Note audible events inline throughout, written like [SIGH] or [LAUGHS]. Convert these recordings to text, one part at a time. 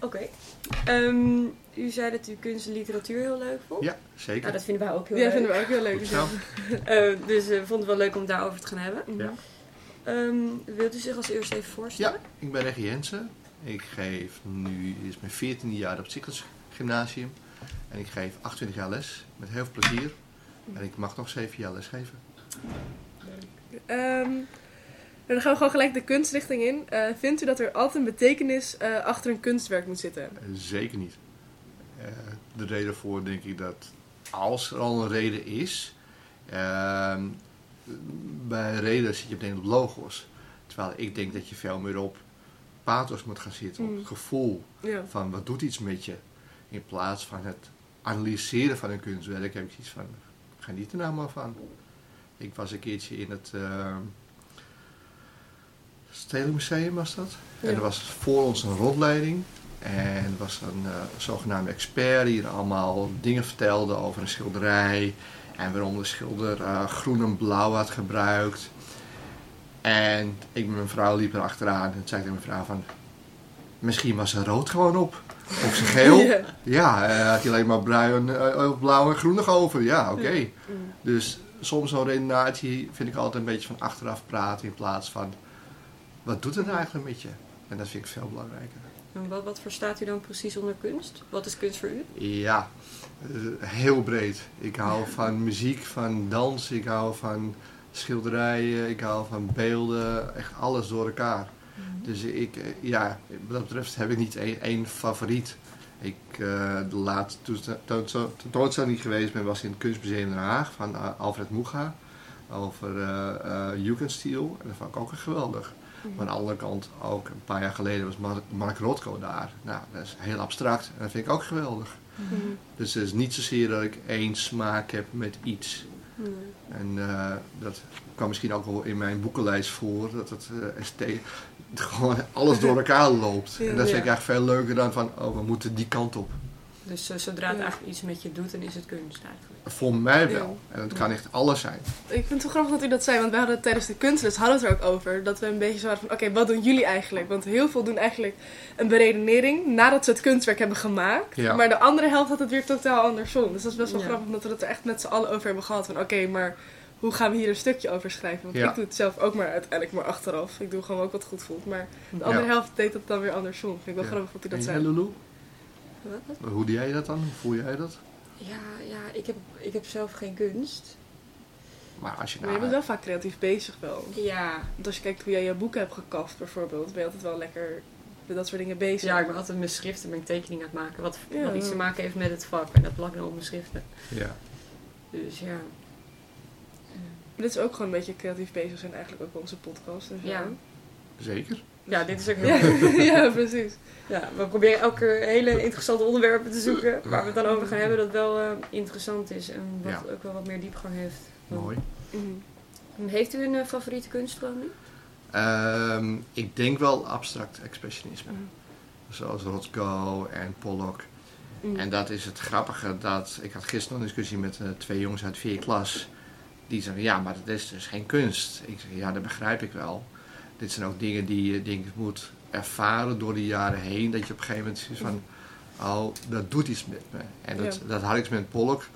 Oké. Ehm, u zei dat u kunst en literatuur heel leuk vond. Ja, zeker. Nou, dat vinden wij ook heel Ja, leuk. vinden we ook heel leuk. Goed zo. [LAUGHS] Eh, dus eh, we vonden het wel leuk om het daarover te gaan hebben. Ja. Ehm, wilt u zich als eerste even voorstellen? Ja, ik ben Regie Jensen. Ik geef nu, dit is mijn 14e jaar op het Cyclus Gymnasium. En ik geef 28 jaar les, met heel veel plezier. En ik mag nog 7 jaar les geven. Ehm, dan gaan we gewoon gelijk de kunstrichting in. Eh, vindt u dat er altijd een betekenis eh, achter een kunstwerk moet zitten? Eh, Zeker niet. De reden voor denk ik dat als er al een reden is, ehm, bij reden zit je meteen op logos. Terwijl ik denk dat je veel meer op pathos moet gaan zitten, op Mm. het gevoel Ja. van wat doet iets met je. In plaats van het analyseren van een kunstwerk heb ik iets van, geniet er nou maar van. Ik was een keertje in het uh, Stedelijk Museum was dat. En er was voor ons een rondleiding. En er was een eh, zogenaamde expert die er allemaal dingen vertelde over een schilderij. En waarom de schilder eh, groen en blauw had gebruikt. En ik met mijn vrouw liep er achteraan. En zei tegen mijn vrouw van... Misschien was er rood gewoon op. Of ze geel. Ja. Ja, eh, had hij alleen maar bruin, eh, blauw en groen nog over. Ja, oké. Mm. Dus soms zo'n redenatie vind ik altijd een beetje van achteraf praten in plaats van wat doet het nou eigenlijk met je? En dat vind ik veel belangrijker. En wat, wat verstaat u dan precies onder kunst? Wat is kunst voor u? Ja, eh, heel breed. Ik hou van muziek, van dans, ik hou van schilderijen, ik hou van beelden, echt alles door elkaar. Dus ik, eh, ja, wat dat betreft heb ik niet één, één favoriet. Ik, eh, de laatste tentoonstelling die geweest ben was in het Kunstmuseum Den Haag van eh, Alfred Moega over Jugendstil. En dat vond ik ook geweldig. Maar aan de andere kant ook een paar jaar geleden was Mark, Mark Rothko daar. Nou, dat is heel abstract en dat vind ik ook geweldig. Mhm. Dus het is niet zozeer dat ik één smaak heb met iets. Nee. En eh, dat kwam misschien ook wel in mijn boekenlijst voor, dat het eh, ST gewoon alles door elkaar loopt. En dat vind ik eigenlijk veel leuker dan van, oh, we moeten die kant op. Dus eh, zodra het Ja. eigenlijk iets met je doet, dan is het kunst eigenlijk. Voor mij wel. En het kan echt alles zijn. Ik vind het zo grappig dat u dat zei, want we hadden het tijdens de kunstles hadden we het er ook over. Dat we een beetje zo hadden van, oké, wat doen jullie eigenlijk? Want heel veel doen eigenlijk een beredenering nadat ze het kunstwerk hebben gemaakt. Ja. Maar de andere helft had het weer totaal andersom. Dus dat is best wel Ja. grappig dat we het er echt met z'n allen over hebben gehad. Van oké, maar hoe gaan we hier een stukje over schrijven? Want Ja. ik doe het zelf ook maar uiteindelijk maar achteraf. Ik doe gewoon ook wat goed voelt. Maar de andere Ja. helft deed het dan weer andersom. Vind ik wel Ja. grappig dat u dat En zei. Lulu? Wat? Hoe doe jij dat dan? Hoe voel jij dat? Ja, ja ik, heb, ik heb zelf geen kunst. Maar als je Maar je nou... bent wel vaak creatief bezig wel. Ja. Want als je kijkt hoe jij je boeken hebt gekaft bijvoorbeeld, ben je altijd wel lekker met dat soort dingen bezig. ja, ik ben altijd mijn schriften, ben ik tekeningen aan het maken. Wat, Ja. wat iets te maken heeft met het vak. En dat plak ik dan op mijn schriften. Ja. Dus ja. Dit is ook gewoon een beetje creatief bezig zijn eigenlijk ook bij onze podcast. En zo. Ja. Zeker. Ja, dit is ook heel Ja, [LAUGHS] ja, precies. Ja, we proberen elke keer hele interessante onderwerpen te zoeken waar we het dan over gaan hebben dat wel eh, interessant is en wat Ja. ook wel wat meer diepgang heeft. Mooi. Mhm. Heeft u een eh, favoriete kunststroming? Ehm, ik denk wel abstract expressionisme. Mhm. Zoals Rothko en Pollock. Mhm. En dat is het grappige dat ik had gisteren een discussie met eh, twee jongens uit vier klas. Die zeggen ja, maar dat is dus geen kunst. Ik zeg ja, dat begrijp ik wel. Dit zijn ook dingen die je denk ik moet ervaren door de jaren heen. Dat je op een gegeven moment ziet van, oh, dat doet iets met me. En dat, Ja. dat had ik met Pollock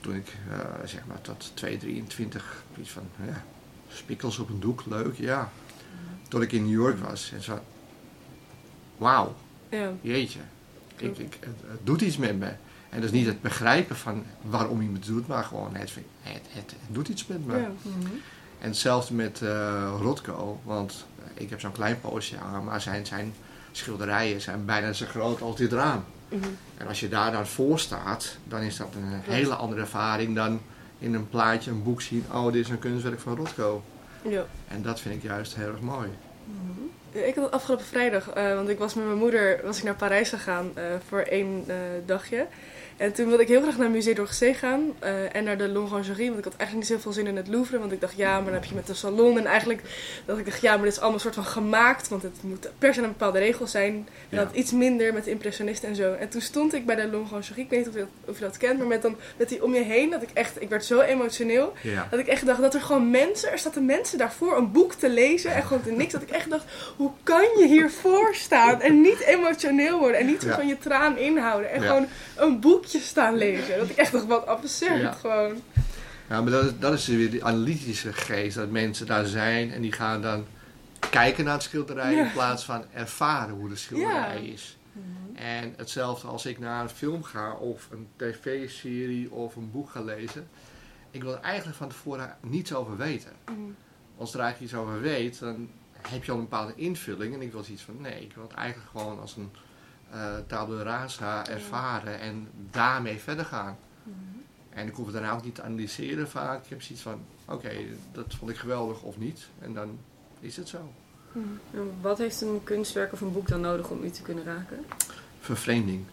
toen ik eh, zeg maar tot 2, 23, iets van, ja, spikkels op een doek, leuk, ja. Tot ik in New York was en zo, wauw, Ja. jeetje, ik, ik, het, het doet iets met me. En dat is niet het begrijpen van waarom iemand het doet, maar gewoon het, het, het, het doet iets met me. Ja. En hetzelfde met eh Rothko, want ik heb zo'n klein poosje hangen, maar zijn, zijn schilderijen zijn bijna zo groot als dit raam. Mhm. En als je daar dan voor staat, dan is dat een hele andere ervaring dan in een plaatje, een boek zien, oh dit is een kunstwerk van Rothko. Ja. En dat vind ik juist heel erg mooi. Ja, Ik had afgelopen vrijdag, eh, want ik was met mijn moeder was ik naar Parijs gegaan eh, voor één dagje. En toen wilde ik heel graag naar Musée d'Orsay gaan eh, en naar de L'Orangerie. Want ik had eigenlijk niet zoveel zin in het Louvre. Want ik dacht, ja, maar dan heb je met de salon. En eigenlijk dacht ik, dacht, ja, maar dit is allemaal soort van gemaakt. Want het moet per se een bepaalde regels zijn. En Ja. dat iets minder met de impressionisten en zo. En toen stond ik bij de L'Orangerie. Ik weet niet of je, dat, of je dat kent. Maar met, dan, met die om je heen. Dat ik echt, ik werd zo emotioneel. Ja. Dat ik echt dacht dat er gewoon mensen, er zaten mensen daarvoor een boek te lezen en gewoon te niks. Dat ik echt dacht, hoe kan je hiervoor staan en niet emotioneel worden en niet zo van je traan inhouden en gewoon een boekje staan lezen. Dat ik echt dacht, wat absurd Ja. gewoon. Ja, maar dat is, dat is weer die analytische geest. Dat mensen daar zijn en die gaan dan kijken naar het schilderij Ja. in plaats van ervaren hoe de schilderij Ja. is. En hetzelfde als ik naar een film ga of een tv-serie of een boek ga lezen. Ik wil er eigenlijk van tevoren niets over weten. Als er eigenlijk iets over weet, dan heb je al een bepaalde invulling. En ik wil iets van, nee, ik wil het eigenlijk gewoon als een eh tabula rasa ervaren en daarmee verder gaan. En ik hoef het daarna ook niet te analyseren vaak. Ik heb zoiets van, oké, dat vond ik geweldig of niet. En dan is het zo. En wat heeft een kunstwerk of een boek dan nodig om u te kunnen raken? Vervreemding.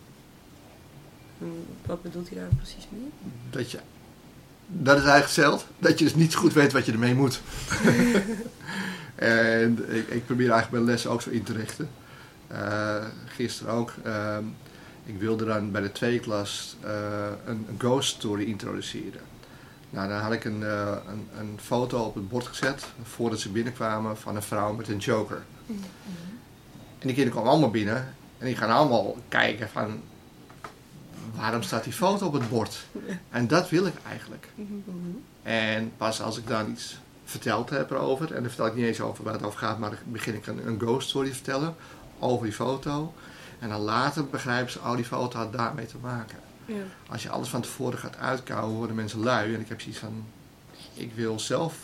En wat bedoelt u daar precies mee? Dat je, dat is eigenlijk hetzelfde. Dat je dus niet goed weet wat je ermee moet. [LAUGHS] [LAUGHS] en ik, ik probeer eigenlijk mijn lessen ook zo in te richten. Eh, gisteren ook. ehm, ik wilde dan bij de tweede klas eh, een, een ghost story introduceren. Nou, dan had ik een, eh, een, een foto op het bord gezet voordat ze binnenkwamen van een vrouw met een joker. En die kinderen kwamen allemaal binnen en die gaan allemaal kijken van waarom staat die foto op het bord? [LAUGHS] En dat wil ik eigenlijk. En pas als ik dan iets verteld heb erover, en dan vertel ik niet eens over waar het over gaat, maar dan begin ik een, een ghost story te vertellen over die foto. En dan later begrijpen ze, oh die foto had daarmee te maken. Ja. Als je alles van tevoren gaat uitkouwen, worden mensen lui. En ik heb zoiets van, ik wil zelf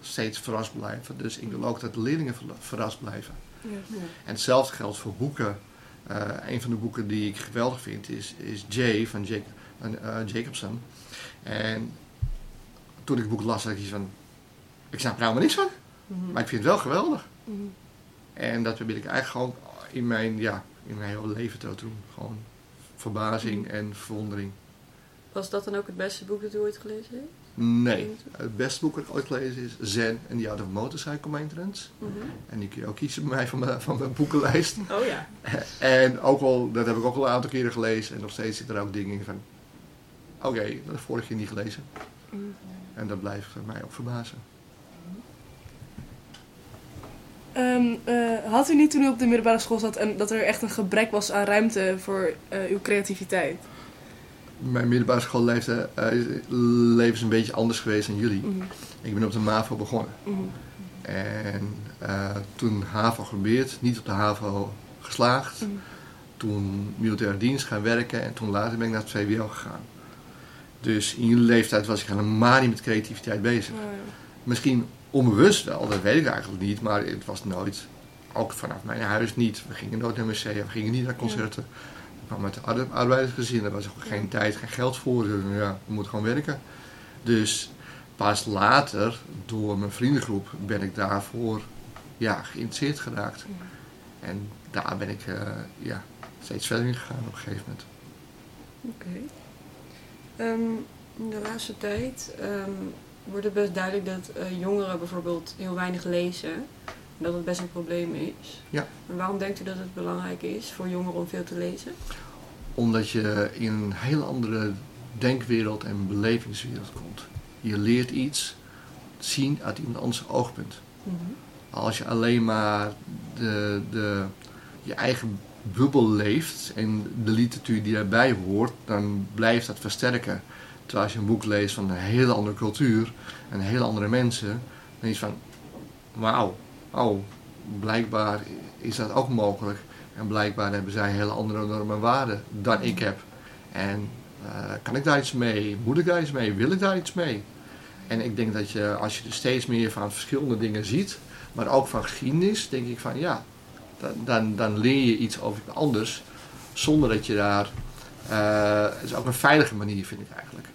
steeds verrast blijven. Dus ik wil ook dat de leerlingen ver- verrast blijven. Ja. En hetzelfde geldt voor boeken. Eh, een van de boeken die ik geweldig vind is, is Jay van Jac- eh, Jacobson. En toen ik het boek las, had ik iets van, ik snap er helemaal niks van. Maar ik vind het wel geweldig. Mhm. En dat probeer ik eigenlijk gewoon in mijn, ja, in mijn hele leven te doen. Gewoon verbazing en verwondering. Was dat dan ook het beste boek dat u ooit gelezen heeft? Nee, het beste boek dat ik ooit gelezen is Zen en the Art of Motorcycle Maintenance. Mhm. En die kun je ook kiezen bij mij van mijn, van mijn boekenlijst. [LAUGHS] Oh ja. En ook al, dat heb ik ook al een aantal keren gelezen. En nog steeds zitten er ook dingen in van... Oké, dat heb ik vorige keer niet gelezen. Mhm. En dat blijft mij ook verbazen. Ehm, eh, had u niet toen u op de middelbare school zat en dat er echt een gebrek was aan ruimte voor eh, uw creativiteit? Mijn middelbare schoolleven eh, leven is een beetje anders geweest dan jullie. Mhm. Ik ben op de MAVO begonnen. Mhm. En toen HAVO geprobeerd, niet op de HAVO geslaagd. Mhm. Toen militaire dienst gaan werken en toen later ben ik naar het VWO gegaan. Dus in jullie leeftijd was ik helemaal niet met creativiteit bezig. Oh, ja. Misschien onbewust wel, dat weet ik eigenlijk niet, maar het was nooit, ook vanaf mijn huis niet. We gingen nooit naar musea, we gingen niet naar concerten. Ik kwam uit een arbe- arbeidersgezin, daar was ook geen tijd, geen geld voor. Dus ja, we moeten gewoon werken. Dus pas later, door mijn vriendengroep, ben ik daarvoor ja, geïnteresseerd geraakt. En daar ben ik eh, ja, steeds verder in gegaan op een gegeven moment. Oké. Ehm, in de laatste tijd ehm, wordt het best duidelijk dat eh, jongeren bijvoorbeeld heel weinig lezen. En dat het best een probleem is. Ja. En waarom denkt u dat het belangrijk is voor jongeren om veel te lezen? Omdat je in een hele andere denkwereld en belevingswereld komt. Je leert iets zien uit iemand anders oogpunt. Als je alleen maar de, de, je eigen bubbel leeft en de literatuur die daarbij hoort, dan blijft dat versterken. Terwijl als je een boek leest van een hele andere cultuur en hele andere mensen, dan is van, wauw, oh, blijkbaar is dat ook mogelijk. En blijkbaar hebben zij hele andere normen en waarden dan ik heb. En eh, kan ik daar iets mee? Moet ik daar iets mee? Wil ik daar iets mee? En ik denk dat je, als je er steeds meer van verschillende dingen ziet, maar ook van geschiedenis, denk ik van ja, dan, dan, dan leer je iets over anders, zonder dat je daar. Eh, het is ook een veilige manier, vind ik eigenlijk.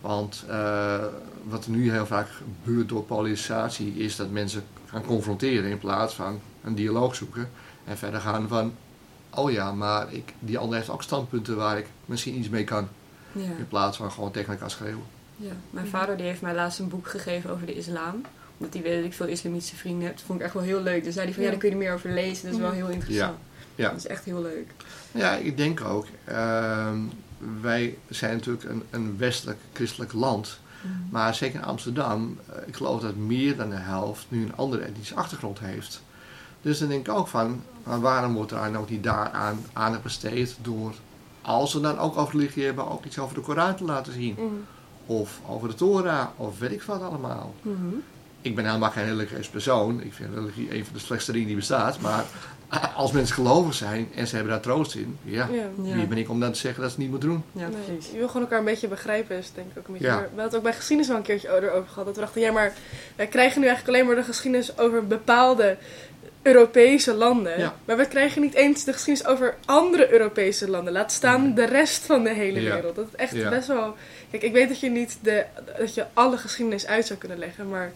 Want eh, wat er nu heel vaak gebeurt door polarisatie, is dat mensen gaan confronteren in plaats van een dialoog zoeken. En verder gaan van, oh ja, maar ik, die ander heeft ook standpunten waar ik misschien iets mee kan. Ja. In plaats van gewoon tegen elkaar schreeuwen. ja. Mijn Mhm. vader die heeft mij laatst een boek gegeven over de islam. Omdat hij weet dat ik veel islamitische vrienden heb. Dat vond ik echt wel heel leuk. Dus zei hij van, ja, Ja. daar kun je er meer over lezen. Dat is wel Mhm. heel interessant. Ja. Dat is echt heel leuk. Ja, ik denk ook. ehm, wij zijn natuurlijk een, een westelijk christelijk land. Maar zeker in Amsterdam, eh, ik geloof dat meer dan de helft nu een andere etnische achtergrond heeft. Dus dan denk ik ook van, maar waarom wordt er ook niet daaraan aandacht besteed door, als we dan ook over religie hebben, ook iets over de Koran te laten zien. Mhm. Of over de Torah, of weet ik wat allemaal. Mhm. Ik ben helemaal geen religieus persoon. Ik vind religie een van de slechtste dingen die bestaat. Maar [LAUGHS] als mensen gelovig zijn en ze hebben daar troost in, ja, Ja. Wie ben ik om dan te zeggen dat ze het niet moeten doen? Ja, Nee, precies. je wil gewoon elkaar een beetje begrijpen, is denk ik ook een beetje. Ja. meer- We hadden het ook bij geschiedenis wel een keertje erover gehad. Dat we dachten, ja, maar wij krijgen nu eigenlijk alleen maar de geschiedenis over bepaalde Europese landen. Ja. Maar we krijgen niet eens de geschiedenis over andere Europese landen. Laat staan Nee. de rest van de hele Ja. wereld. Dat is echt Ja. best wel. Kijk, ik weet dat je niet de, dat je alle geschiedenis uit zou kunnen leggen, maar.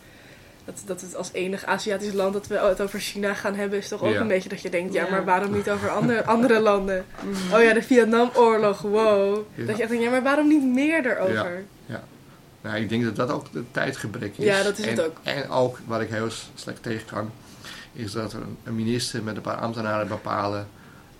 Dat, dat het als enig Aziatisch land dat we het over China gaan hebben, is toch ook Ja. een beetje dat je denkt, ja, Ja. maar waarom niet over andere, [LAUGHS] andere landen? Mhm. Oh ja, de Vietnamoorlog, wow. Ja. Dat je echt denkt, ja, maar waarom niet meer erover? Nou, ik denk dat dat ook de tijdgebrek is. Ja, dat is het en, ook. En ook, waar ik heel slecht tegen kan, is dat er een, een minister met een paar ambtenaren bepalen...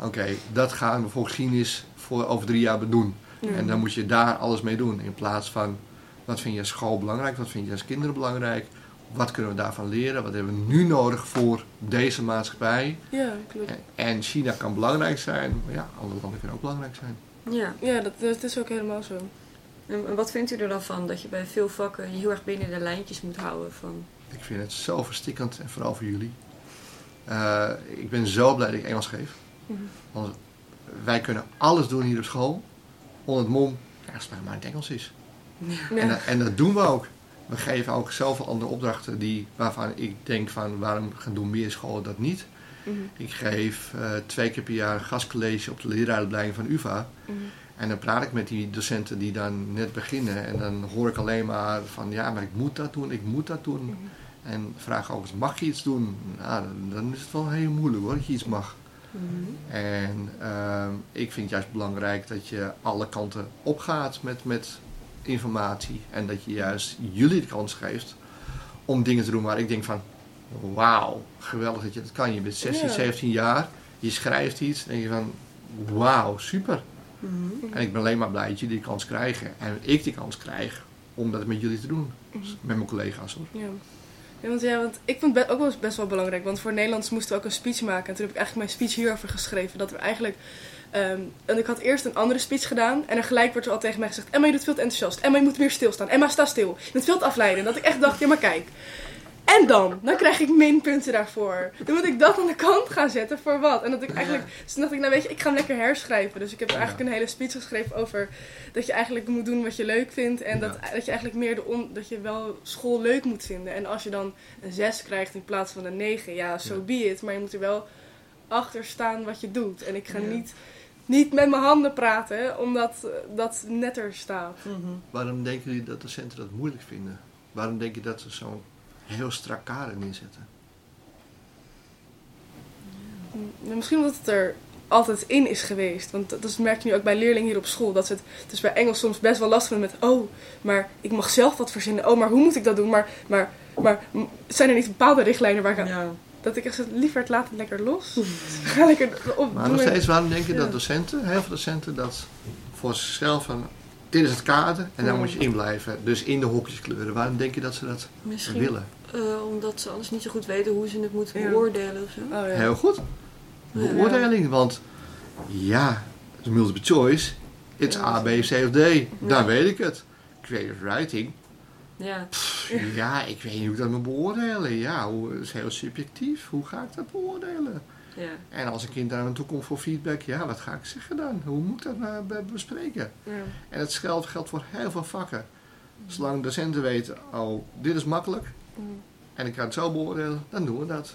Oké, dat gaan we voor geschiedenis voor over drie jaar doen. Ja. En dan moet je daar alles mee doen. In plaats van, wat vind je als school belangrijk? Wat vind je als kinderen belangrijk? Wat kunnen we daarvan leren? Wat hebben we nu nodig voor deze maatschappij? Ja, klopt. En, China kan belangrijk zijn, maar ja, andere landen kunnen ook belangrijk zijn. Ja. Ja, dat, dat is ook helemaal zo. En wat vindt u er dan van dat je bij veel vakken je heel erg binnen de lijntjes moet houden van... Ik vind het zo verstikkend en vooral voor jullie. Eh, ik ben zo blij dat ik Engels geef. Mhm. Want wij kunnen alles doen hier op school. Onder het mom, ja, als het maar in het Engels is. Ja. En, en dat doen we ook. We geven ook zoveel andere opdrachten die, waarvan ik denk van waarom gaan doen meer scholen dat niet. Mhm. Ik geef eh, twee keer per jaar een gastcollege op de leraaropleiding van UvA. Mhm. En dan praat ik met die docenten die dan net beginnen. En dan hoor ik alleen maar van ja, maar ik moet dat doen, ik moet dat doen. Mhm. En vraag ook eens, mag je iets doen? Nou, dan, is het wel heel moeilijk hoor, dat je iets mag. En ehm, ik vind het juist belangrijk dat je alle kanten opgaat met, met informatie. En dat je juist jullie de kans geeft om dingen te doen waar ik denk van... Wauw, geweldig dat je dat kan. Je bent 16, Ja. 17 jaar, je schrijft iets. En denk je van, wauw, super. Mhm. En ik ben alleen maar blij dat jullie die kans krijgen. En ik die kans krijg om dat met jullie te doen. Mhm. Met mijn collega's hoor. Ja. Ja, want, ja, want ik vond het ook wel best wel belangrijk. Want voor Nederlands moesten we ook een speech maken. En toen heb ik eigenlijk mijn speech hierover geschreven. Dat we eigenlijk... ehm, en ik had eerst een andere speech gedaan. En dan gelijk wordt er al tegen mij gezegd... Emma, je doet veel te enthousiast. Emma, je moet meer stilstaan. Emma, sta stil. Je bent veel te afleiden. En dat ik echt dacht, ja maar kijk. En dan? Dan krijg ik minpunten daarvoor. Dan moet ik dat aan de kant gaan zetten voor wat? En dat ik eigenlijk... Dus toen dacht ik, nou weet je, ik ga hem lekker herschrijven. Dus ik heb eigenlijk een hele speech geschreven over... Dat je eigenlijk moet doen wat je leuk vindt. En dat, dat je eigenlijk meer de on, dat je wel school leuk moet vinden. En als je dan een 6 krijgt in plaats van een 9, ja, so be it. Maar je moet er wel achter staan wat je doet. En ik ga niet, niet met mijn handen praten, omdat dat netter staat. Mhm. Waarom denken jullie dat docenten dat moeilijk vinden? Waarom denk je dat ze zo'n heel strak kader neerzetten? Mm, Misschien omdat het er altijd in is geweest. Want dat dat merk je nu ook bij leerlingen hier op school. Dat ze het dus bij Engels soms best wel lastig vinden met... Oh, maar ik mag zelf wat verzinnen. Oh, maar hoe moet ik dat doen? Maar, maar, maar zijn er niet bepaalde richtlijnen waar ik aan... Ja. Dat ik echt zeg, liever het laat het lekker los. [LAUGHS] Ga lekker op. Maar nog steeds, waarom denk je Ja. dat docenten, heel veel docenten, dat voor zichzelf van... Dit is het kader en daar Ja. moet je in blijven. Dus in de hokjes kleuren. Waarom denk je dat ze dat Misschien willen? eh, omdat ze anders niet zo goed weten hoe ze het moeten Ja. beoordelen of zo. Oh, ja. Heel goed. Beoordeling, want ja, multiple choice. It's Ja, A, B, C of D. Dan weet ik het. Creative writing. Ja. Pff, ja, ik weet niet hoe ik dat moet beoordelen. Ja, hoe, het is heel subjectief. Hoe ga ik dat beoordelen? Ja. En als een kind daar naartoe komt voor feedback, ja, wat ga ik zeggen dan? Hoe moet ik dat nou be- bespreken? Ja. En het geldt, geldt voor heel veel vakken. Zolang docenten weten, oh, dit is makkelijk Mm. en ik kan het zo beoordelen, dan doen we dat.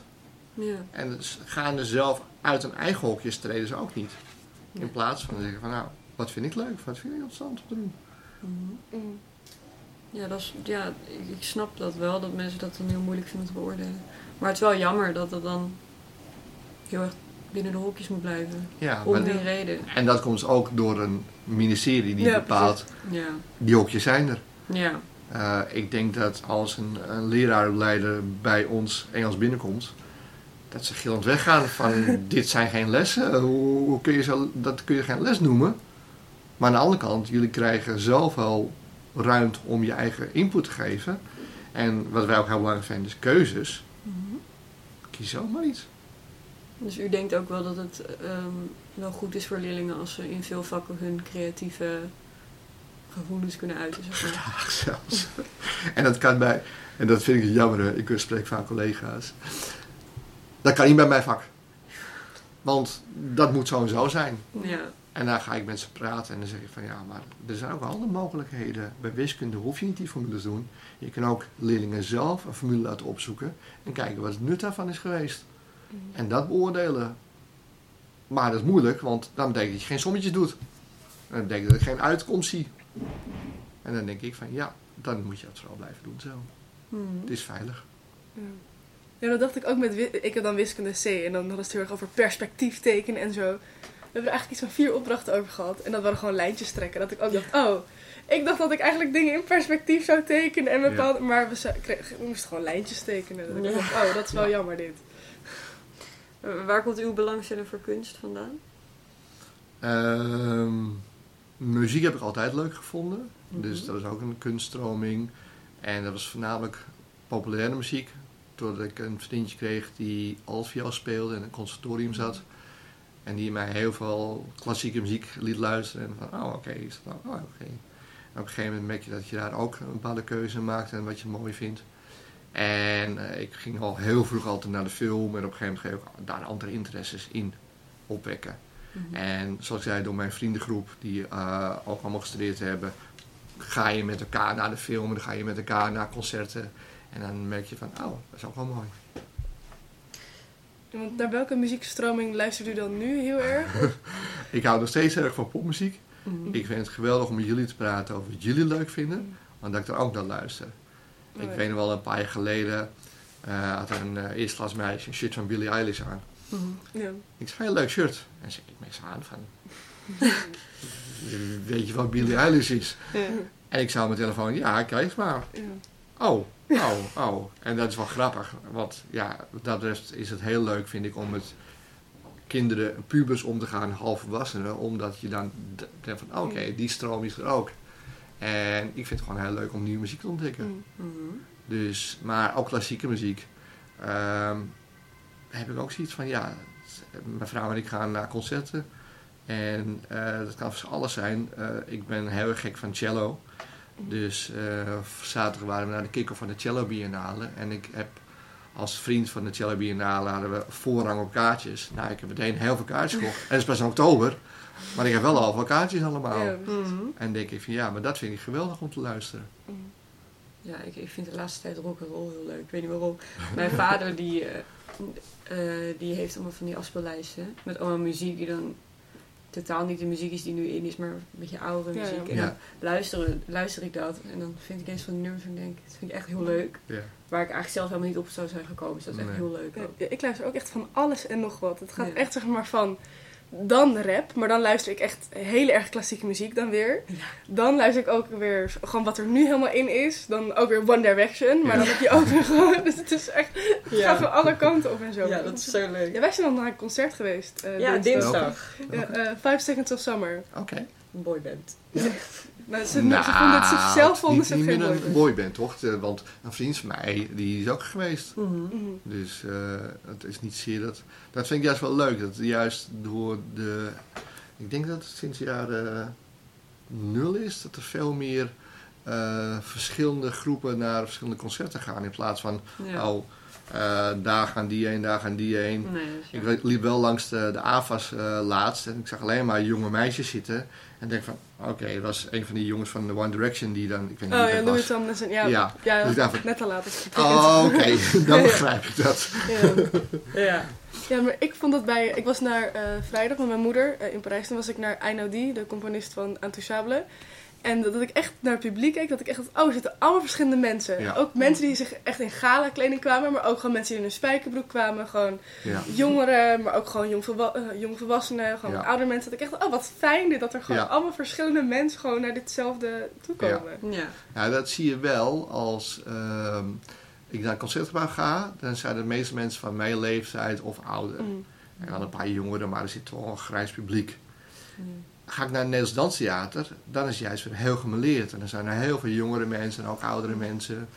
Ja. En gaan er zelf uit hun eigen hokjes treden ze ook niet. In Ja. plaats van te zeggen van, nou, wat vind ik leuk, wat vind ik interessant om te doen. Mhm. Mm. Ja, dat is, ja, ik, snap dat wel, dat mensen dat dan heel moeilijk vinden te beoordelen. Maar het is wel jammer dat het dan heel erg binnen de hokjes moet blijven. Ja, Om die reden. en dat komt ook door een ministerie die Ja, bepaalt, Ja. die hokjes zijn er. Ja. Eh, ik denk dat als een, een leraaropleider bij ons Engels binnenkomt, dat ze gillend weggaan van [LAUGHS] dit zijn geen lessen. Hoe, hoe kun je zo, dat kun je geen les noemen. Maar aan de andere kant, jullie krijgen zoveel ruimte om je eigen input te geven. En wat wij ook heel belangrijk vinden is keuzes. Mhm. Kies zomaar iets. Dus u denkt ook wel dat het ehm, wel goed is voor leerlingen als ze in veel vakken hun creatieve gevoelens kunnen uiten. Zeg maar. Zelfs. en dat kan bij, en dat vind ik jammer, ik spreek vaak collega's. Dat kan niet bij mijn vak. Want dat moet zo en zo zijn. Ja. En dan ga ik met ze praten en dan zeg ik van ja, maar er zijn ook andere mogelijkheden. Bij wiskunde hoef je niet die formules te doen. Je kan ook leerlingen zelf een formule laten opzoeken en kijken wat het nut daarvan is geweest. En dat beoordelen. Maar dat is moeilijk, want dan betekent dat je geen sommetjes doet. En dat betekent dat ik geen uitkomst zie. En dan denk ik van ja, dan moet je dat vooral blijven doen zo. Mhm. Het is veilig. Ja. Ja, dat dacht ik ook met... Ik heb dan wiskunde C en dan ze het heel erg over perspectief tekenen en zo. We hebben er eigenlijk iets van vier opdrachten over gehad. En dat waren gewoon lijntjes trekken. Dat ik ook dacht, oh... Ik dacht dat ik eigenlijk dingen in perspectief zou tekenen en bepaalde... Maar we, zou- kregen- we moesten gewoon lijntjes tekenen. Dat ik Ja. dacht, oh, dat is wel Ja. jammer dit. Waar komt uw belangstelling voor kunst vandaan? Ehm, muziek heb ik altijd leuk gevonden. Mhm. Dus dat is ook een kunststroming. En dat was voornamelijk populaire muziek. Doordat ik een vriendje kreeg die altviool speelde en in een conservatorium zat. En die mij heel veel klassieke muziek liet luisteren. En van, oh oké, is dat nou? Oh, oké. En op een gegeven moment merk je dat je daar ook een bepaalde keuze maakt en wat je mooi vindt. En eh, ik ging al heel vroeg altijd naar de film. En op een gegeven moment ga je ook daar andere interesses in opwekken. Mhm. En zoals ik zei, door mijn vriendengroep, die eh, ook allemaal gestudeerd hebben, ga je met elkaar naar de film, en dan ga je met elkaar naar concerten. En dan merk je van, oh, dat is ook wel mooi. Want naar welke muziekstroming luistert u dan nu heel erg? [LAUGHS] Ik hou nog steeds erg van popmuziek. Mhm. Ik vind het geweldig om met jullie te praten over wat jullie leuk vinden, want dat ik er ook naar luister. Ik Oh, ja. weet nog wel, een paar jaar geleden eh, had een uh, eerste klas meisje een shirt van Billie Eilish aan. Mhm. Ja. Ik zei, heel leuk shirt. En ze keek me eens aan van, [LAUGHS] weet je wat Billie Eilish is? Ja. En ik zou mijn telefoon, ja, kijk maar. Oh, oh, oh. En dat is wel grappig. Want ja, dat betreft is het heel leuk, vind ik, om met kinderen, pubers om te gaan, halfvolwassenen. Omdat je dan denkt van, oké, die stroom is er ook. En ik vind het gewoon heel leuk om nieuwe muziek te ontdekken. Mm. Mhm. Dus, maar ook klassieke muziek. Ehm, heb ik ook zoiets van, ja, mijn vrouw en ik gaan naar concerten. En eh, dat kan van alles zijn. Eh, ik ben heel erg gek van cello. Dus eh, zaterdag waren we naar de kick-off van de Cello Biennale. En ik heb als vriend van de Cello Biennale hadden we voorrang op kaartjes. Nou, ik heb meteen heel veel kaartjes gekocht. En het is pas in oktober. Maar ik heb wel al veel kaartjes allemaal. Ja. Mhm. En denk ik van ja, maar dat vind ik geweldig om te luisteren. Ja, ik, ik vind de laatste tijd rock and roll heel leuk. Ik weet niet waarom. Mijn vader die, eh, eh, die heeft allemaal van die afspeellijsten met allemaal muziek die dan totaal niet de muziek is die nu in is, maar een beetje oudere Ja, muziek. ja. En dan luister, luister ik dat en dan vind ik eens van die nummers en denk, dat vind ik echt heel leuk. Ja. Waar ik eigenlijk zelf helemaal niet op zou zijn gekomen. Dus dat is echt heel leuk. Ik luister ook echt van alles en nog wat. Het gaat Ja. echt zeg maar van dan rap, maar dan luister ik echt hele erg klassieke muziek dan weer. Ja. Dan luister ik ook weer gewoon wat er nu helemaal in is. Dan ook weer One Direction, maar Ja. dan heb je ook [LAUGHS] weer gewoon... Dus het is echt, het Ja. gaat van alle kanten op en zo. Ja, dat is zo leuk. Ja, wij zijn dan naar een concert geweest. eh, Ja, dinsdag. Ja, eh, Five Seconds of Summer. Oké. Een boyband. [LAUGHS] Nou, ze, ze vonden het zichzelf vonden ze niet geen boyband. een boyband, toch? Want een vriend van mij, die is ook geweest. Mhm. Mhm. Dus eh, het is niet zeer dat... Dat vind ik juist wel leuk. Dat juist door de... Ik denk dat het sinds jaren nul is. Dat er veel meer eh, verschillende groepen naar verschillende concerten gaan. In plaats van, Ja. oh, eh, daar gaan die heen, daar gaan die heen. Nee, Ik liep wel langs de, de AFAS eh, laatst en ik zag alleen maar jonge meisjes zitten. En denk van, oké, dat was een van die jongens van The One Direction die dan, ik weet niet Oh wie ja, Louis. Tomlinson. Ja, Ja, ja, dus ik dacht van- net al later. Oh, oké, [LAUGHS] [LAUGHS] dan begrijp ik dat. Ja. Ja. Ja, maar ik vond dat bij... Ik was naar eh, vrijdag met mijn moeder in Parijs. Toen was ik naar Einaudi, de componist van Intouchable. En dat ik echt naar het publiek keek, dat ik echt dacht, oh, er zitten allemaal verschillende mensen. Ja. Ook mensen die zich echt in gala kleding kwamen, maar ook gewoon mensen die in een spijkerbroek kwamen. Gewoon Ja. jongeren, maar ook gewoon jongvolwa eh, jongvolwassenen, gewoon Ja. oudere mensen. Dat ik echt dacht, oh, wat fijn dit, dat er gewoon Ja. allemaal verschillende mensen gewoon naar ditzelfde toe komen. Ja. Ja, dat zie je wel als ehm, ik naar een concertgebouw ga. Dan zijn de meeste mensen van mijn leeftijd of ouder. Mm. En dan een paar jongeren, maar er zit toch een grijs publiek. Mm. Ga ik naar het Nederlands Danstheater, dan is het juist weer heel gemeleerd. En dan zijn er heel veel jongere mensen en ook oudere mensen.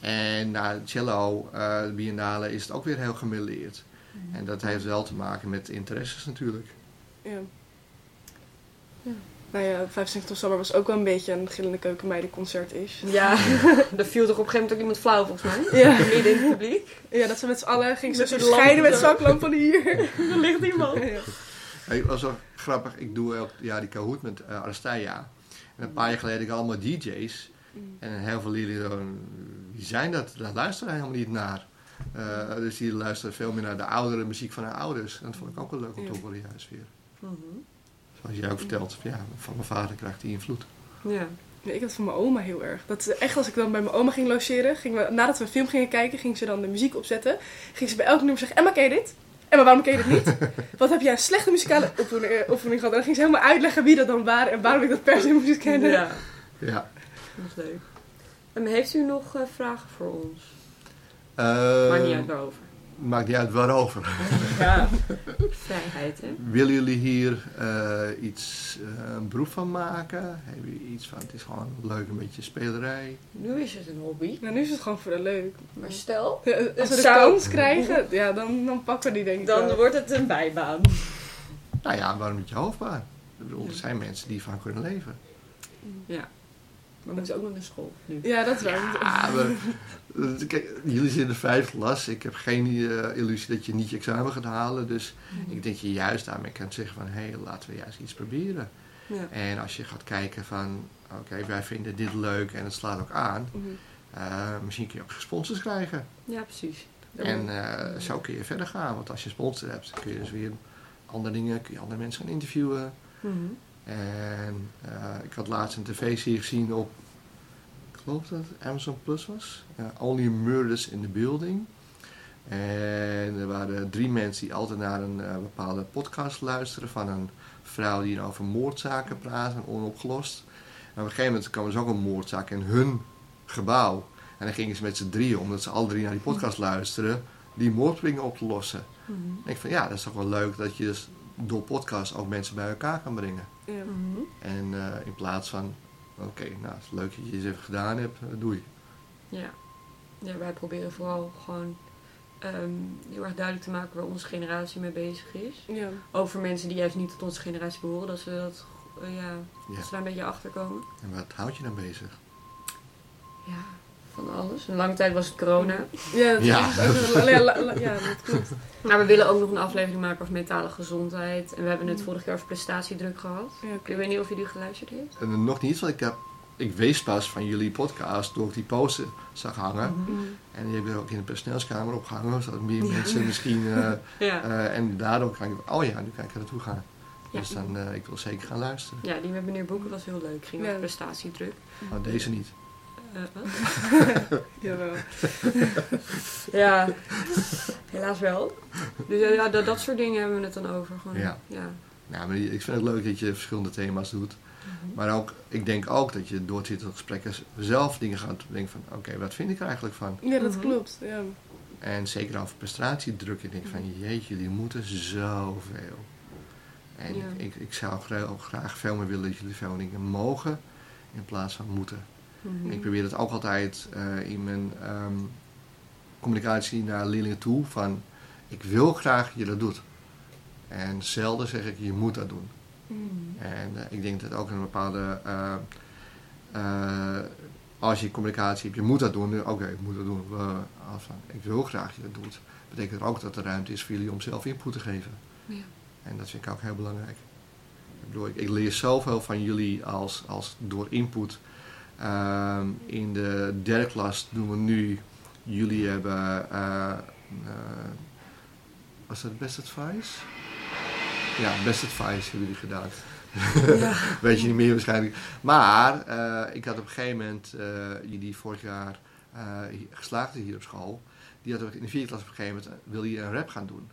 En naar cello, eh, de biennale, is het ook weer heel gemeleerd. En dat heeft wel te maken met interesses natuurlijk. Ja. ja. Nou ja, 25 Summer was ook wel een beetje een gillende keukenmeidenconcert is. Ja, [LAUGHS] er viel toch op een gegeven moment ook iemand flauw volgens mij. Ja. Midden in het publiek. ja, dat ze met z'n allen gingen ze scheiden met zo. zaklampen hier. [LAUGHS] Er ligt iemand. Ja. Hey, was wel grappig. Ik doe elk jaar die Kahoot met uh. En een paar jaar geleden had ik allemaal DJ's. En heel veel zo, wie zijn dat? Daar luisteren helemaal niet naar. Uh, dus die luisteren veel meer naar de oudere muziek van hun ouders. En dat vond ik ook wel leuk om te Ja. horen juist weer. Mhm. Zoals jij ook vertelt, ja, van mijn vader krijgt die invloed. Ja. Nee, ik had van mijn oma heel erg. Dat echt als ik dan bij mijn oma ging logeren, ging we, nadat we een film gingen kijken, ging ze dan de muziek opzetten. Ging ze bij elk nummer zeggen, Emma, ken je dit? Emma, waarom ken je dit niet? Wat heb jij een slechte muzikale oefening, eh, oefening gehad? En dan ging ze helemaal uitleggen wie dat dan waren en waarom ik dat per se moest kennen. Ja, Ja. dat is leuk. En heeft u nog eh, vragen voor ons? Uh, Maakt niet uit waarover. Maakt niet uit waarover. Ja, [LAUGHS] vrijheid hè. Willen jullie hier uh, iets, uh, een beroep van maken? Hebben jullie iets van, het is gewoon leuk, een beetje spelerij? Nu is het een hobby. Nou, nu is het gewoon voor de leuk. Maar stel, Ja, als we Het de zou- kans krijgen, ja, dan, dan pakken we die denk ik dan wel. wordt het een bijbaan. Nou ja, waarom niet je hoofdbaan? Ik bedoel, er zijn mensen die van kunnen leven. Ja. Maar we moeten ook nog naar school nu. Ja, dat is waar. Ja, maar, eh, kijk, jullie zitten in de vijfde klas. Ik heb geen eh, illusie dat je niet je examen gaat halen. Dus ik denk je juist daarmee kan zeggen van... hé, laten we juist iets proberen. Ja. En als je gaat kijken van... oké, wij vinden dit leuk en het slaat ook aan. Mhm. eh, misschien kun je ook sponsors krijgen. Ja, precies. En eh, zo kun je verder gaan. Want als je sponsor hebt, kun je dus weer andere dingen... kun je andere mensen gaan interviewen. Mhm. En eh, ik had laatst een tv-serie gezien op, ik geloof dat het Amazon Plus was, Only Murders in the Building. En er waren drie mensen die altijd naar een eh, bepaalde podcast luisteren van een vrouw die over moordzaken praat en onopgelost. En op een gegeven moment kwam er dus ook een moordzaak in hun gebouw. En dan gingen ze met z'n drieën, omdat ze alle drie naar die podcast luisteren, die moordpringen op te lossen. Mhm. En ik denk van ja, dat is toch wel leuk dat je dus door podcast ook mensen bij elkaar kan brengen. Ja. Mhm. En eh, in plaats van, oké, nou, het is leuk dat je het even gedaan hebt, eh, doei. Ja. ja, wij proberen vooral gewoon ehm, heel erg duidelijk te maken waar onze generatie mee bezig is. Ja. Over mensen die juist niet tot onze generatie behoren, dat ze dat, eh, ja, Ja. dat ze daar een beetje achter komen. En wat houd je dan bezig? Ja, van alles. Een lange tijd was het corona. Ja, dat, Ja. Is, ja, la- la- ja, dat klopt. Maar we willen ook nog een aflevering maken over mentale gezondheid. En we hebben het vorig jaar over prestatiedruk gehad. Ja, Ik weet niet of jullie geluisterd heeft. En eh, nog niet, want ik heb, ik wees pas van jullie podcast door ik die poster zag hangen. Mhm. Mhm. En die hebben er ook in de personeelskamer opgehangen, zodat meer Ja. mensen misschien, eh, [LAUGHS] Ja. eh, en daardoor kan ik, oh ja, nu kan ik er naartoe gaan. Ja. Dus dan, eh, ik wil zeker gaan luisteren. ja, die met meneer Boeken was heel leuk. Ging Ja. over prestatiedruk. Maar deze niet. Eh? Jawel. [LAUGHS] Ja, helaas wel. Dus eh, ja, dat, dat soort dingen hebben we het dan over. Gewoon, Ja. ja. Nou, maar ik vind het leuk dat je verschillende thema's doet. Maar ook, ik denk ook dat je door dit gesprekken zelf dingen gaat denken van, oké, wat vind ik er eigenlijk van? Ja, dat Mhm. klopt. Ja. En zeker over prestatiedruk. Ik denk van, jeetje, jullie moeten zoveel. En Ja. ik, ik, ik zou ook graag veel meer willen dat jullie veel dingen mogen in plaats van moeten. Mhm. Ik probeer het ook altijd eh, in mijn ehm, communicatie naar leerlingen toe van, ik wil graag dat je dat doet. En zelden zeg ik, je moet dat doen. Mhm. En eh, ik denk dat ook een bepaalde. eh, als je communicatie hebt, je moet dat doen. Oké, ik moet dat doen. Als ik wil graag dat je dat doet. Betekent ook dat er ruimte is voor jullie om zelf input te geven. Ja. En dat vind ik ook heel belangrijk. Ik bedoel, ik, ik leer zoveel van jullie als, als door input. Ehm, in de derde klas doen we nu. Jullie hebben. eh, eh, was dat best advice? Ja, best advice hebben jullie gedaan. Ja. [LAUGHS] Weet je niet meer waarschijnlijk. Maar eh, ik had op een gegeven moment, die vorig jaar geslaagd hier op school, die had ook in de vierde klas op een gegeven moment, wil hij een rap gaan doen.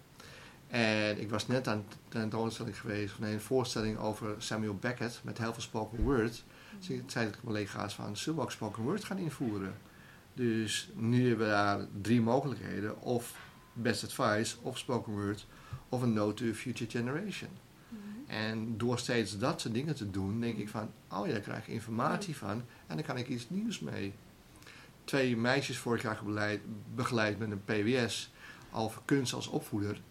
En ik was net aan een tentoonstelling geweest, van een voorstelling over Samuel Beckett met heel veel spoken word. Dus ik zei tegen mijn collega's van, zullen we ook spoken word gaan invoeren? Dus nu hebben we daar drie mogelijkheden. Of best advice, of spoken word, of een note to a future generation. En door steeds dat soort dingen te doen, denk ik van, oh ja, daar krijg ik informatie van en dan kan ik iets nieuws mee. Twee meisjes vorig jaar begeleid, begeleid met een PWS over kunst als opvoeder.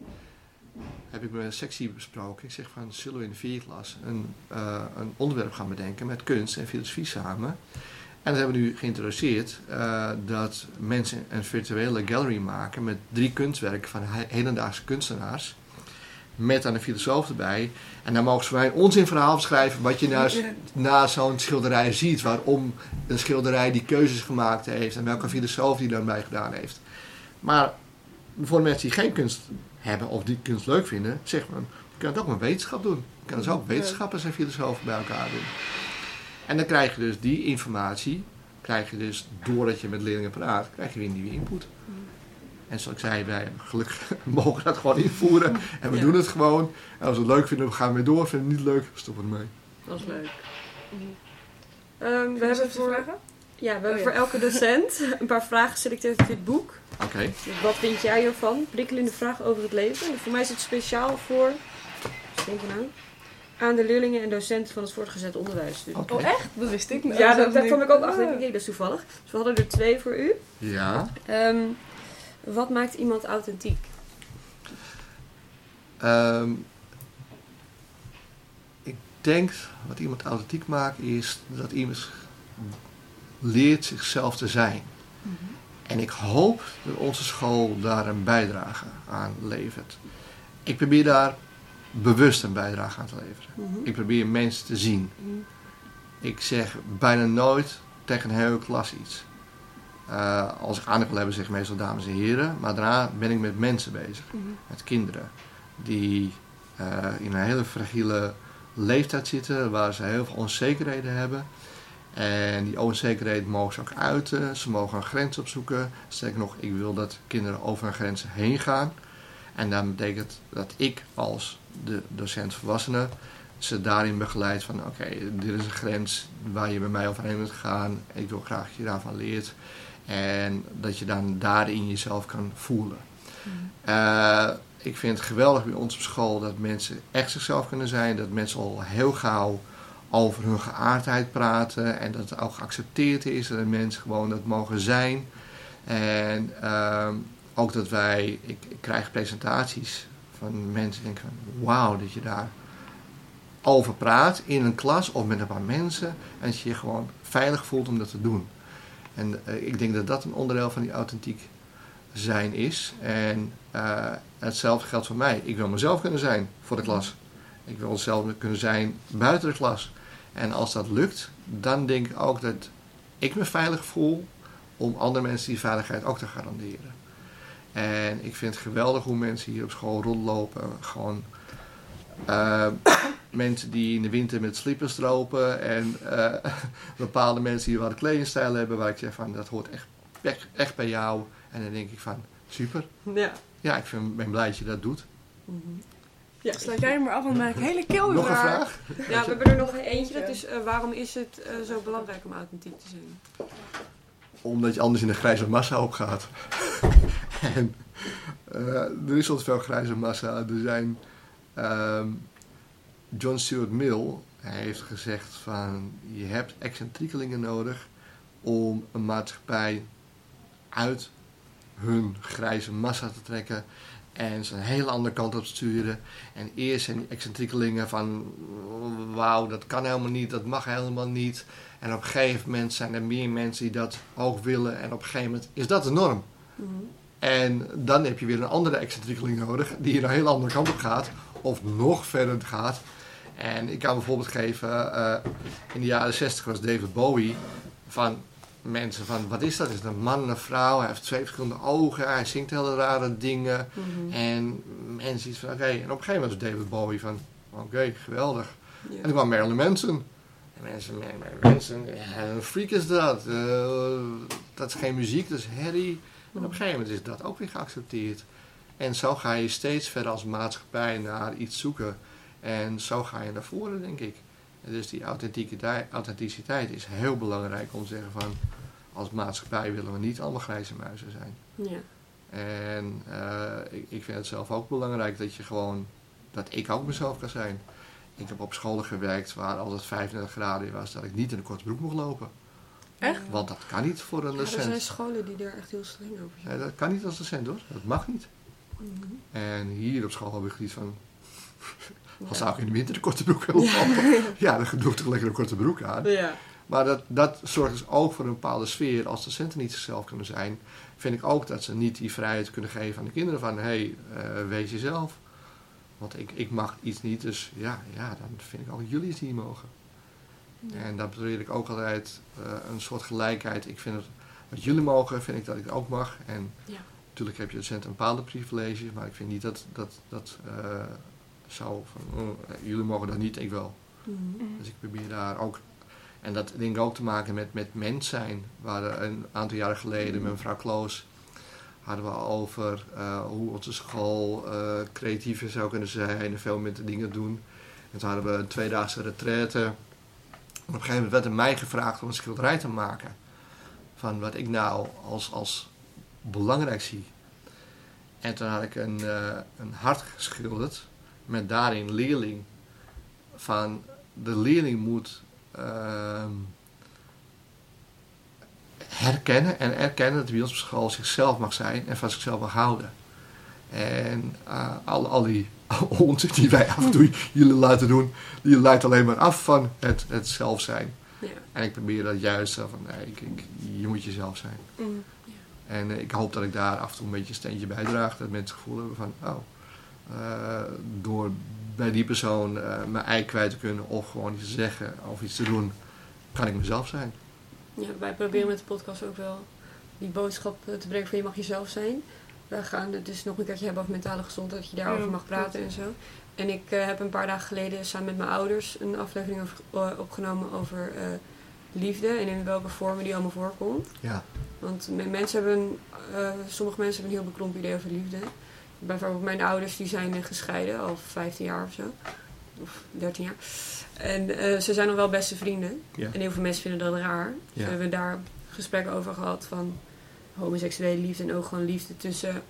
Heb ik met een sectie besproken. Ik zeg van, zullen we in de vierde klas een, uh, een onderwerp gaan bedenken met kunst en filosofie samen. En dat hebben we nu geïntroduceerd uh, dat mensen een virtuele gallery maken met drie kunstwerken van hedendaagse kunstenaars met aan een filosoof erbij. En dan mogen ze mij een onzinverhaal schrijven wat je na, [LAUGHS] na zo'n schilderij ziet. Waarom een schilderij die keuzes gemaakt heeft en welke filosoof die daarbij gedaan heeft. Maar voor mensen die geen kunst hebben of die kunst leuk vinden, zeg maar, je kan het ook met wetenschap doen. Je kan dus ook wetenschappers en filosofen bij elkaar doen. En dan krijg je dus die informatie, krijg je dus doordat je met leerlingen praat, krijg je weer nieuwe input. En zoals ik zei, wij gelukkig [LAUGHS] mogen dat gewoon invoeren. En we doen het gewoon. En als we het leuk vinden, gaan we weer door. Vinden we het niet leuk, stoppen we ermee. Dat is leuk. Um, we hebben voor, vragen? Ja, we hebben oh, voor elke docent een paar vragen geselecteerd uit dit boek. Oké. Okay. Dus wat vind jij ervan? Prikkelende vragen over het leven. En voor mij is het speciaal voor, denk nou, aan de leerlingen en docenten van het voortgezet onderwijs. Dus. Okay. Oh echt? Dat wist ik niet. Ja, dat, daar kwam ik ook achter. Ik denk, dat is toevallig. Dus we hadden er twee voor u. Ja. Um, wat maakt iemand authentiek? Um, ik denk wat iemand authentiek maakt is dat iemand leert zichzelf te zijn. Mm -hmm. En ik hoop dat onze school daar een bijdrage aan levert. Ik probeer daar bewust een bijdrage aan te leveren. Mm -hmm. Ik probeer mensen te zien. Mm -hmm. Ik zeg bijna nooit tegen een hele klas iets. Uh, als ik aandacht wil hebben, zeg ik meestal dames en heren. Maar daarna ben ik met mensen bezig. Mm -hmm. Met kinderen. Die uh, in een hele fragiele leeftijd zitten. Waar ze heel veel onzekerheden hebben. En die onzekerheid mogen ze ook uiten. Ze mogen een grens opzoeken. Sterker nog, ik wil dat kinderen over een grens heen gaan. En dat betekent dat ik als de docent volwassenen ze daarin begeleid van oké, okay, dit is een grens waar je bij mij overheen moet gaan. Ik wil graag dat je daarvan leert. En dat je dan daarin jezelf kan voelen. Mm. Uh, ik vind het geweldig bij ons op school dat mensen echt zichzelf kunnen zijn. Dat mensen al heel gauw over hun geaardheid praten. En dat het ook geaccepteerd is dat mensen gewoon dat mogen zijn. En uh, ook dat wij, ik, krijg presentaties van mensen die denken van wauw dat je daar over praat in een klas of met een paar mensen. En dat je je gewoon veilig voelt om dat te doen. En uh, ik denk dat dat een onderdeel van die authentiek zijn is. En uh, hetzelfde geldt voor mij. Ik wil mezelf kunnen zijn voor de klas. Ik wil zelf kunnen zijn buiten de klas. En als dat lukt, dan denk ik ook dat ik me veilig voel om andere mensen die veiligheid ook te garanderen. En ik vind het geweldig hoe mensen hier op school rondlopen. Gewoon uh, [COUGHS] mensen die in de winter met slippers lopen. En uh, [LAUGHS] bepaalde mensen die wat kledingstijl hebben. Waar ik zeg van dat hoort echt, echt, echt, bij jou. En dan denk ik van super. Ja, ja ik vind, ben blij dat je dat doet. Mm -hmm. Ja, sluit jij maar af, want mijn hele keel Nog een vraag? Ja, we hebben er nog eentje. Dat is, uh, waarom is het uh, zo belangrijk om authentiek te zijn? Omdat je anders in de grijze massa opgaat. [LAUGHS] en uh, er is veel grijze massa. Er zijn... Um, John Stuart Mill heeft gezegd van... Je hebt excentriekelingen nodig om een maatschappij uit hun grijze massa te trekken en ze een hele andere kant op sturen. En eerst zijn die excentriekelingen van wauw, dat kan helemaal niet, dat mag helemaal niet. En op een gegeven moment zijn er meer mensen die dat ook willen. En op een gegeven moment is dat de norm. Mm -hmm. En dan heb je weer een andere excentriekeling nodig die een hele andere kant op gaat. Of nog verder gaat. En ik kan bijvoorbeeld geven, uh, in de jaren 60 was David Bowie van mensen van, wat is dat? Is het een man, een vrouw? Hij heeft twee verschillende ogen, hij zingt hele rare dingen. Mm -hmm. En mensen iets van, oké. Okay. En op een gegeven moment was David Bowie van, oké, okay, geweldig. En toen kwam Marilyn Manson. En mensen, Manson, ja, een freak is dat. Eh, dat is geen muziek, dat is herrie. En op een gegeven moment is dat ook weer geaccepteerd. En zo ga je steeds verder als maatschappij naar iets zoeken. En zo ga je naar voren, denk ik. Dus die authenticiteit, authenticiteit is heel belangrijk om te zeggen van... als maatschappij willen we niet allemaal grijze muizen zijn. Ja. En eh, ik, ik vind het zelf ook belangrijk dat je gewoon... dat ik ook mezelf kan zijn. Ik heb op scholen gewerkt waar altijd 35 graden was... dat ik niet in een korte broek mocht lopen. Echt? Want dat kan niet voor een Ja, er zijn docent. scholen die daar echt heel streng over Ja, zijn. dat kan niet als docent hoor. Dat mag niet. Mhm. En hier op school heb ik iets van... [LAUGHS] Als zou ik in de winter een korte broek willen lopen. [LAUGHS] Ja, dan doe ik toch lekker een korte broek aan. Ja. Maar dat, dat zorgt dus ook voor een bepaalde sfeer. Als docenten niet zichzelf kunnen zijn, vind ik ook dat ze niet die vrijheid kunnen geven aan de kinderen van hé, hey, wees jezelf. Want ik, ik mag iets niet, dus ja, ja, dan vind ik ook dat jullie het niet mogen. Ja. En dat probeer ik ook altijd eh, een soort gelijkheid. Ik vind het, wat jullie mogen, vind ik dat ik het ook mag. En Ja. natuurlijk heb je docenten een bepaalde privileges, maar ik vind niet dat dat, dat eh, zo van, oh, jullie mogen dat niet, ik wel. Mhm. Dus ik probeer daar ook. En dat denk ik ook te maken met, met mens zijn. We hadden een aantal jaren geleden met mevrouw Kloos. hadden we over eh, hoe onze school eh, creatiever zou kunnen zijn en veel meer dingen doen. En toen hadden we een tweedaagse retraite. En op een gegeven moment werd er mij gevraagd om een schilderij te maken. Van wat ik nou als, als belangrijk zie. En toen had ik een, eh, een hart geschilderd met daarin leerling. Van de leerling moet ehm, herkennen en erkennen dat ons op school zichzelf mag zijn en van zichzelf mag houden. En eh, al, al die [LAUGHS] onzin die wij af en toe jullie laten doen, die leidt alleen maar af van het, het zelf zijn. Ja. En ik probeer dat juist van, nee, ik, ik, je moet jezelf zijn. Mm. En eh, ik hoop dat ik daar af en toe een beetje een steentje bijdraag. Dat mensen het gevoel hebben van, oh, door bij die persoon eh, mijn ei kwijt te kunnen of gewoon iets te zeggen of iets te doen, kan ik mezelf zijn. Ja, wij proberen met de podcast ook wel die boodschap eh, te brengen van je mag jezelf zijn. We gaan het dus nog een keertje hebben over mentale gezondheid, dat je daarover mag praten en zo. En ik eh, heb een paar dagen geleden samen met mijn ouders een aflevering over, eh, opgenomen over eh, liefde en in welke vormen die allemaal voorkomt. Ja, Want me- mensen hebben, eh, sommige mensen hebben een heel bekrompen idee over liefde. Bijvoorbeeld mijn ouders die zijn gescheiden, al 15 jaar of zo. Of 13 jaar. En eh, ze zijn nog wel beste vrienden. ja, En heel veel mensen vinden dat raar. Dus Ja. we hebben daar gesprekken over gehad van homoseksuele liefde en ook gewoon liefde tussen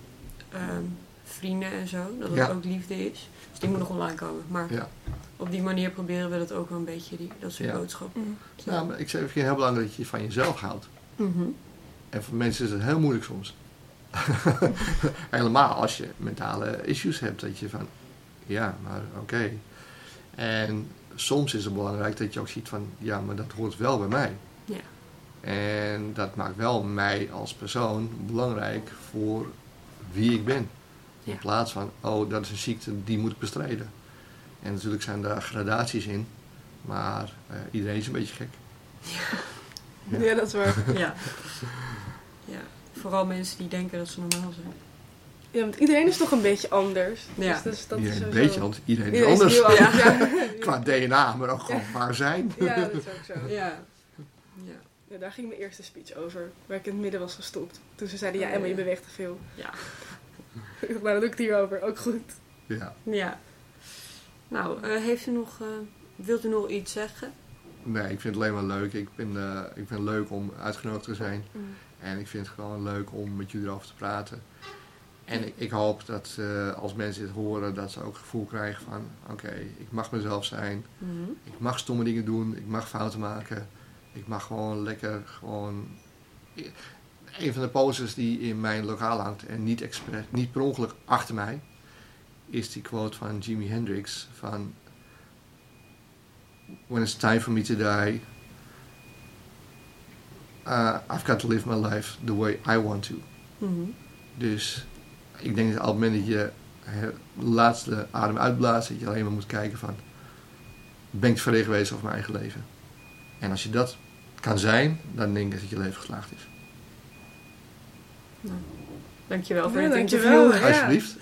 ehm, vrienden en zo. Dat het Ja. ook liefde is. Dus die moet nog online komen. Maar ja. op die manier proberen we dat ook wel een beetje, die, dat soort Ja. boodschappen. Mm. Nou, maar ik zeg, ik vind het heel belangrijk dat je van jezelf houdt. Mhm. En voor mensen is het heel moeilijk soms. [LAUGHS] Helemaal als je mentale issues hebt, dat je van, ja, maar oké. En soms is het belangrijk dat je ook ziet van, ja, maar dat hoort wel bij mij. Ja. En dat maakt wel mij als persoon belangrijk voor wie ik ben. In Ja. plaats van, oh, dat is een ziekte, die moet ik bestrijden. En natuurlijk zijn daar gradaties in, maar eh, iedereen is een beetje gek. Ja. Ja, dat is waar. [LAUGHS] ja. ja. Vooral mensen die denken dat ze normaal zijn. Ja, want iedereen is toch een beetje anders. Ja. Dus, dus dat is iedereen een sowieso- beetje, want iedereen is anders. anders. [LAUGHS] Ja. Qua DNA, maar ook gewoon qua zijn. ja, dat is ook zo. [LAUGHS] Ja. ja. Ja, daar ging mijn eerste speech over, waar ik in het midden was gestopt. Toen ze zeiden, ja Oh, Emma, je ja. beweegt te veel. Ja. [LAUGHS] Nou, dan doe ik hierover. Ook goed. Ja. Ja. Nou, eh, heeft u nog, eh, wilt u nog iets zeggen? Nee, ik vind het alleen maar leuk. Ik vind, eh, ik vind het leuk om uitgenodigd te zijn. En ik vind het gewoon leuk om met jullie erover te praten. En ik, ik hoop dat eh, als mensen dit horen, dat ze ook het gevoel krijgen van... Oké, ik mag mezelf zijn. Mhm. Ik mag stomme dingen doen. Ik mag fouten maken. Ik mag gewoon lekker gewoon... Een van de posters die in mijn lokaal hangt en niet, expres, niet per ongeluk achter mij... is die quote van Jimi Hendrix van... When it's time for me to die... uh, I've got to live my life the way I want to. Mhm. Dus ik denk dat op het moment dat je de laatste adem uitblaast, dat je alleen maar moet kijken van, ben ik tevreden geweest over mijn eigen leven? En als je dat kan zijn, dan denk ik dat je leven geslaagd is. Nou, dankjewel voor Ja, dit dankjewel. interview. Ja. Alsjeblieft.